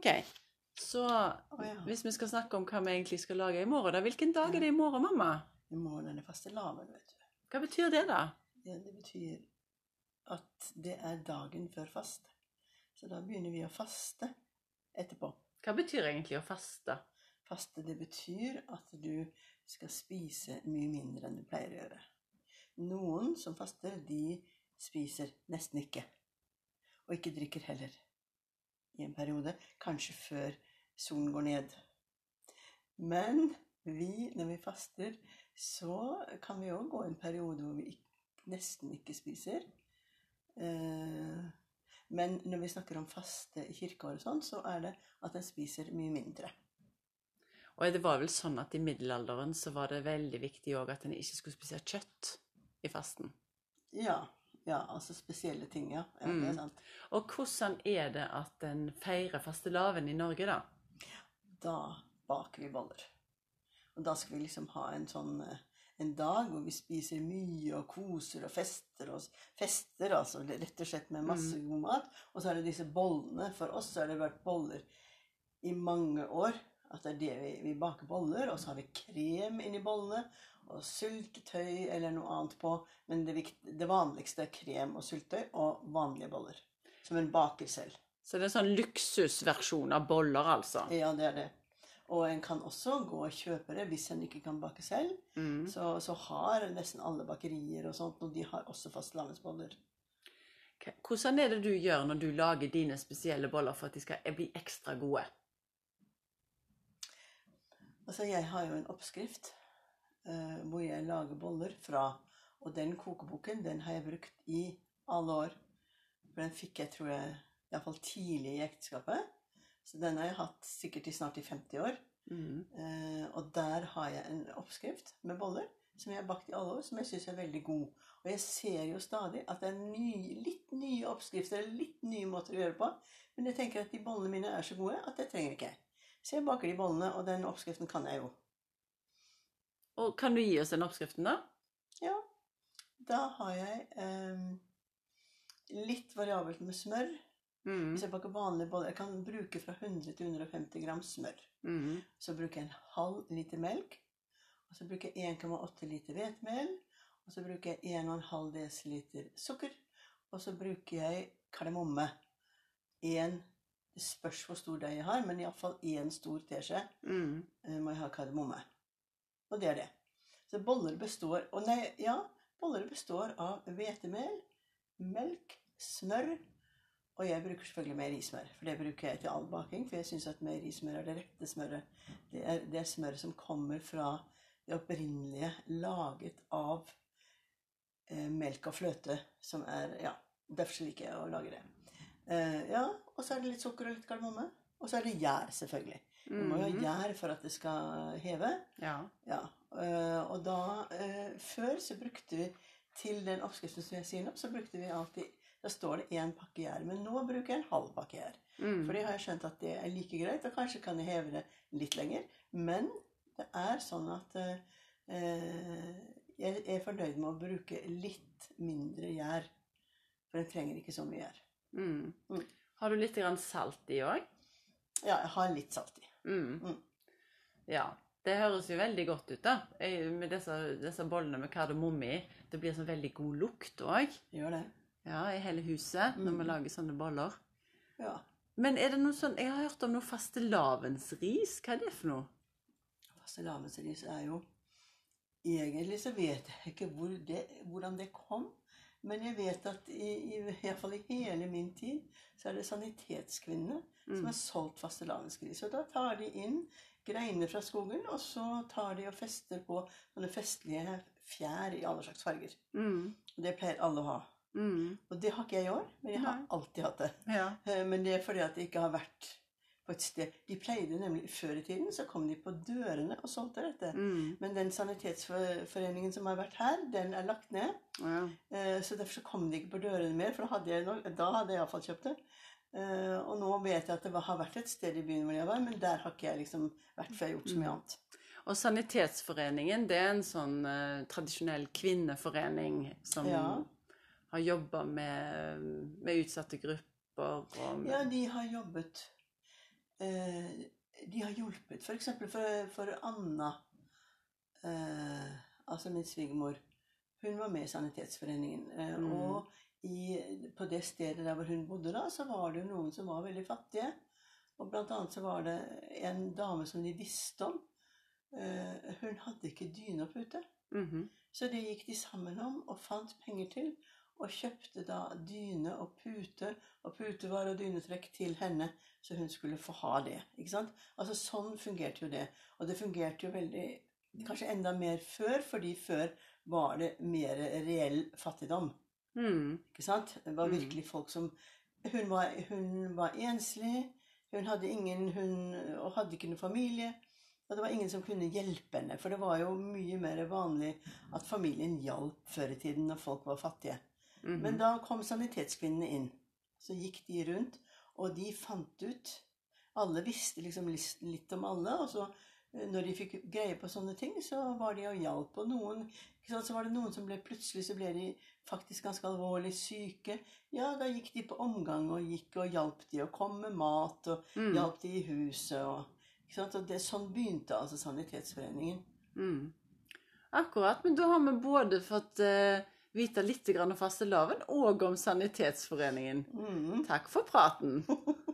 OK. Så oh, ja. hvis vi skal snakke om hva vi egentlig skal lage i morgen, da, hvilken dag er det i morgen, mamma? I morgen er det fastelavn, vet du. Hva betyr det, da? Ja, det betyr at det er dagen før fast. Så da begynner vi å faste etterpå. Hva betyr egentlig å faste? Faste, det betyr at du skal spise mye mindre enn du pleier å gjøre. Noen som faster, de spiser nesten ikke. Og ikke drikker heller. I en periode. Kanskje før solen går ned. Men vi, når vi faster, så kan vi òg gå en periode hvor vi nesten ikke spiser. Eh, men når vi snakker om faste i og sånn, så er det at en spiser mye mindre. Og det var vel sånn at i middelalderen så var det veldig viktig òg at en ikke skulle spise kjøtt i fasten. Ja, ja, altså spesielle ting, ja. ja det er Mm. sant. Og hvordan er det at en feirer fastelavn i Norge, da? Da baker vi boller. Og da skal vi liksom ha en sånn eh, en dag hvor vi spiser mye og koser og fester oss. Fester, altså, rett og slett med masse god mat. Og så er det disse bollene. For oss så har det vært boller i mange år. At det er det vi, vi baker boller, og så har vi krem inni bollene. Og syltetøy eller noe annet på. Men det, vikt, det vanligste er krem og syltetøy og vanlige boller. Som en baker selv. Så det er en sånn luksusversjon av boller, altså. Ja, det er det. Og en kan også gå og kjøpe det hvis en ikke kan bake selv. Mm. Så, så har nesten alle bakerier og sånt, og de har også fastelavnsboller. Hvordan er det du gjør når du lager dine spesielle boller for at de skal bli ekstra gode? Altså, jeg har jo en oppskrift uh, hvor jeg lager boller fra. Og den kokeboken, den har jeg brukt i alle år. For den fikk jeg, tror jeg, iallfall tidlig i ekteskapet. Så den har jeg hatt sikkert i snart i 50 år. Mm. Uh, og der har jeg en oppskrift med boller som jeg har bakt i alle år, som jeg syns er veldig god. Og jeg ser jo stadig at det er ny, litt nye oppskrifter, eller litt nye måter å gjøre på. Men jeg tenker at de bollene mine er så gode at det trenger ikke jeg. Så jeg baker de bollene, og den oppskriften kan jeg jo. Og kan du gi oss den oppskriften, da? Ja, da har jeg eh, litt variabelt med smør. Mm. Hvis jeg baker vanlige boller Jeg kan bruke fra 100 til 150 gram smør. Mm. Så bruker jeg en halv liter melk. Og så bruker jeg 1,8 liter hvetemel. Og så bruker jeg 1,5 dl sukker. Og så bruker jeg kardemomme. En, det spørs hvor stor deig jeg har, men iallfall én stor teskje Mm. eh, må jeg ha kardemomme. Og det er det. Så boller består Og nei, ja, boller består av hvetemel, melk, smør og jeg bruker selvfølgelig meierismør, for det bruker jeg til all baking. For jeg syns at meierismør er det rette smøret. Det er det smøret som kommer fra det opprinnelige, laget av eh, melk og fløte, som er Ja, derfor liker jeg å lage det. Eh, ja, og så er det litt sukker og litt kardemomme. Og så er det gjær, selvfølgelig. Du må jo ha Mhm. gjær for at det skal heve. Ja. Ja, Uh, og da uh, Før så brukte vi til den oppskriften som jeg sier nå, så brukte vi alltid Da står det én pakke gjær. Men nå bruker jeg en halv pakke gjær. Mm. For det har jeg skjønt at det er like greit, og kanskje kan jeg heve det litt lenger. Men det er sånn at øh, jeg er fornøyd med å bruke litt mindre gjær. For en trenger ikke så mye gjær. Mm. Mm. Har du litt grann salt i òg? Ja, jeg har litt salt i. Mm. Mm. Ja. Det høres jo veldig godt ut, da. Med disse, disse bollene med kardemomme i. Det blir sånn veldig god lukt òg. Gjør det. Ja, i hele huset når vi Mm. lager sånne boller. Ja. Men er det noe sånn Jeg har hørt om noe fastelavnsris. Hva er det for noe? Fastelavnsris er jo Egentlig så vet jeg ikke hvor det, hvordan det kom. Men jeg vet at i, i, i hvert fall i hele min tid så er det sanitetskvinnene som Mm. har solgt fastelavnsgris. Og da tar de inn greiner fra skogen, og så tar de og fester på sånne festlige fjær i alle slags farger. Mm. Og det pleier alle å ha. Mm. Og det har ikke jeg i år, men jeg har alltid hatt det. Ja. Eh, Men det er fordi at det ikke har vært på et sted De pleide nemlig Før i tiden så kom de på dørene og solgte dette. Mm. Men den sanitetsforeningen som har vært her, den er lagt ned. ja. Eh, Så derfor så kom de ikke på dørene mer, for da hadde jeg, nok- da hadde jeg iallfall kjøpt det. Eh, Og nå vet jeg at det har vært et sted i byen hvor jeg var, men der har ikke jeg liksom vært, for jeg har gjort så mye Mm. annet. Og Sanitetsforeningen, det er en sånn uh, tradisjonell kvinneforening som Ja. har jobba med, med utsatte grupper og med, Ja, de har jobbet de har hjulpet. For eksempel for, for Anna, eh, altså min svigermor, hun var med i Sanitetsforeningen. Eh, Mm. Og i, på det stedet der hvor hun bodde da, så var det jo noen som var veldig fattige. Og blant annet så var det en dame som de visste om. Eh, hun hadde ikke dyne og pute. Mhm. Så det gikk de sammen om og fant penger til. Og kjøpte da dyne og pute og putevar og dynetrekk til henne, så hun skulle få ha det. ikke sant? Altså Sånn fungerte jo det. Og det fungerte jo veldig Kanskje enda mer før, fordi før var det mer reell fattigdom. Mm. ikke sant? Det var Mm. virkelig folk som Hun var, hun var enslig. Hun hadde ingen hun, og hadde ikke noen familie. Og det var ingen som kunne hjelpe henne. For det var jo mye mer vanlig at familien hjalp før i tiden når folk var fattige. Mhm. Men da kom sanitetskvinnene inn. Så gikk de rundt, og de fant ut Alle visste liksom litt om alle. Og så eh, når de fikk greie på sånne ting, så var de og hjalp. Og noen, så var det noen som ble plutselig så ble de faktisk ganske alvorlig syke. Ja, da gikk de på omgang og gikk og hjalp de og kom med mat og Mm. hjalp de i huset. Og, og det, sånn begynte altså Sanitetsforeningen. Mm. Akkurat. Men da har vi både fått eh, vite litt om fastelavn og om Sanitetsforeningen. Mm. Takk for praten.